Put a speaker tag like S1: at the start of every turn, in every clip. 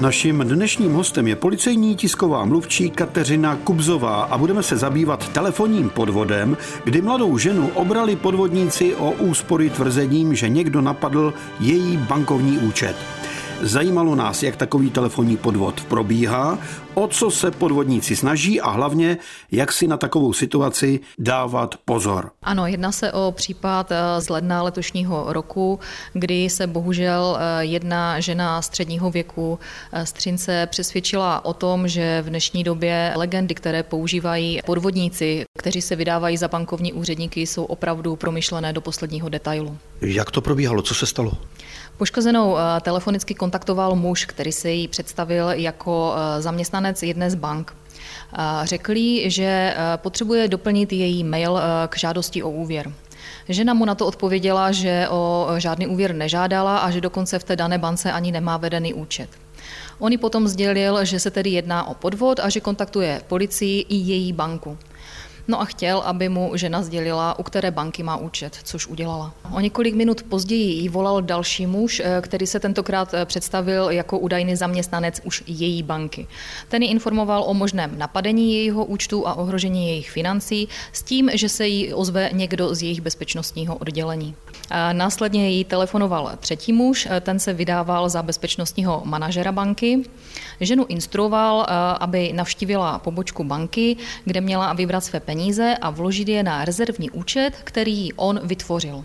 S1: Naším dnešním hostem je policejní tisková mluvčí Kateřina Kubzová a budeme se zabývat telefonním podvodem, kdy mladou ženu obrali podvodníci o úspory tvrzením, že někdo napadl její bankovní účet. Zajímalo nás, jak takový telefonní podvod probíhá, o co se podvodníci snaží a hlavně, jak si na takovou situaci dávat pozor.
S2: Ano, jedná se o případ eh, z ledna letošního roku, kdy se bohužel eh, jedna žena středního věku eh, Střince přesvědčila o tom, že v dnešní době legendy, které používají podvodníci, kteří se vydávají za bankovní úředníky, jsou opravdu promyšlené do posledního detailu.
S1: Jak to probíhalo? Co se stalo?
S2: Poškozenou telefonicky kontaktoval muž, který se jí představil jako eh, zaměstnanec jedné z bank. Eh, řekl jí, že potřebuje doplnit její mail k žádosti o úvěr. Žena mu na to odpověděla, že o žádný úvěr nežádala a že dokonce v té dané bance ani nemá vedený účet. On jí potom sdělil, že se tedy jedná o podvod a že kontaktuje policii i její banku. No a chtěl, aby mu žena sdělila, u které banky má účet, což udělala. O několik minut později jí volal další muž, eh, který se tentokrát eh, představil jako údajný zaměstnanec už její banky. Ten ji informoval o možném napadení jejího účtu a ohrožení jejich financí s tím, že se jí ozve někdo z jejich bezpečnostního oddělení. Následně jí telefonoval třetí muž, ten se vydával za bezpečnostního manažera banky. Ženu instruoval, aby navštívila pobočku banky, kde měla vybrat své peníze a vložit je na rezervní účet, který on vytvořil.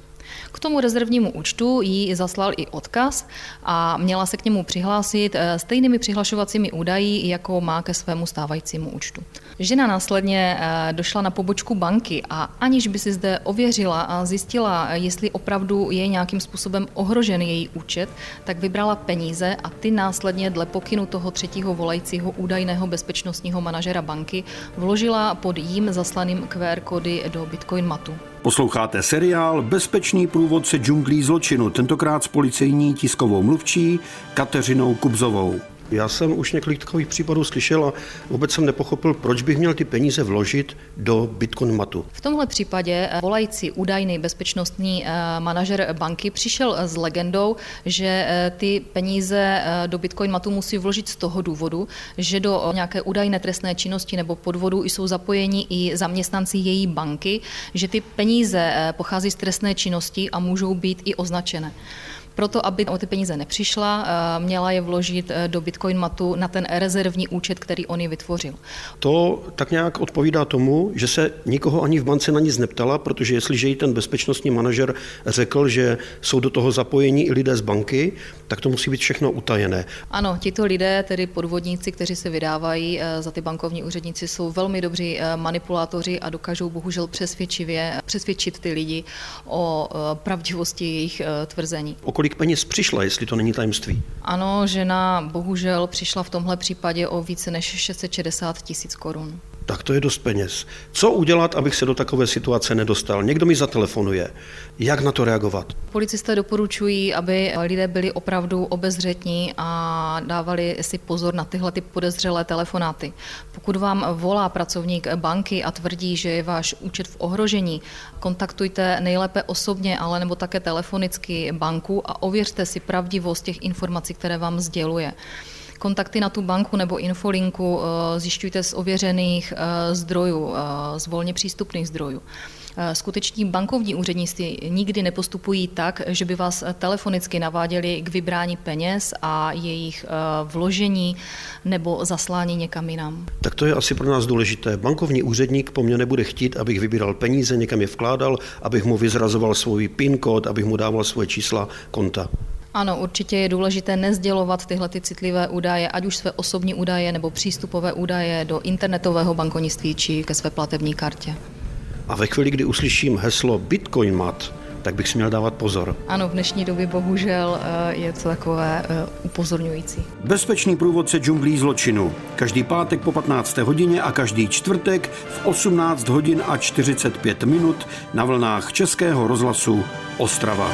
S2: K tomu rezervnímu účtu jí zaslal i odkaz a měla se k němu přihlásit eh, stejnými přihlašovacími údaji, jako má ke svému stávajícímu účtu. Žena následně eh, došla na pobočku banky a aniž by si zde ověřila a zjistila, jestli opravdu je nějakým způsobem ohrožen její účet, tak vybrala peníze a ty následně dle pokynu toho třetího volajícího údajného bezpečnostního manažera banky vložila pod jím zaslaným QR kody do Bitcoin matu.
S1: Posloucháte seriál Bezpečný průvodce džunglí zločinu, tentokrát s policejní tiskovou mluvčí Kateřinou Kubzovou. Já jsem už několik takových případů slyšel a vůbec jsem nepochopil, proč bych měl ty peníze vložit do Bitcoin matu.
S2: V tomhle případě eh, volající údajný bezpečnostní eh, manažer banky přišel s legendou, že eh, ty peníze do Bitcoin matu musí vložit z toho důvodu, že do nějaké údajné trestné činnosti nebo podvodu jsou zapojeni i zaměstnanci její banky, že ty peníze pochází z trestné činnosti a můžou být i označené. Proto, aby o ty peníze nepřišla, eh, měla je vložit eh, do Bitcoin matu na ten rezervní účet, který on ji vytvořil.
S1: To tak nějak odpovídá tomu, že se nikoho ani v bance na nic neptala, protože jestliže jí ten bezpečnostní manažer řekl, že jsou do toho zapojení i lidé z banky, tak to musí být všechno utajené.
S2: Ano, tito lidé, tedy podvodníci, kteří se vydávají eh, za ty bankovní úředníci, jsou velmi dobří manipulátoři a dokážou bohužel přesvědčivě přesvědčit ty lidi o pravdivosti jejich tvrzení.
S1: O kolik peněz přišla, jestli to není tajemství?
S2: Ano, žena bohužel přišla v tomhle případě o více než 660 tisíc korun
S1: tak to je dost peněz. Co udělat, abych se do takové situace nedostal? Někdo mi zatelefonuje. Jak na to reagovat?
S2: Policisté doporučují, aby lidé byli opravdu obezřetní a dávali si pozor na tyhle ty podezřelé telefonáty. Pokud vám volá pracovník banky a tvrdí, že je váš účet v ohrožení, kontaktujte nejlépe osobně, ale nebo také telefonicky banku a ověřte si pravdivost těch informací, které vám sděluje. Kontakty na tu banku nebo infolinku eh, zjišťujte z ověřených eh, zdrojů, eh, z volně přístupných zdrojů. Skuteční bankovní úředníci nikdy nepostupují tak, že by vás telefonicky naváděli k vybrání peněz a jejich vložení nebo zaslání někam jinam.
S1: Tak to je asi pro nás důležité. Bankovní úředník po mně nebude chtít, abych vybíral peníze, někam je vkládal, abych mu vyzrazoval svůj PIN kód, abych mu dával svoje čísla konta.
S2: Ano, určitě je důležité nezdělovat tyhle ty citlivé údaje, ať už své osobní údaje nebo přístupové údaje do internetového bankovnictví či ke své platební kartě.
S1: A ve chvíli, kdy uslyším heslo Bitcoin mat, tak bych si měl dávat pozor.
S2: Ano, v dnešní době bohužel eh, je to takové eh, upozorňující.
S1: Bezpečný průvodce džunglí zločinu. Každý pátek po 15. hodině a každý čtvrtek v 18 hodin a 45 minut na vlnách Českého rozhlasu Ostrava.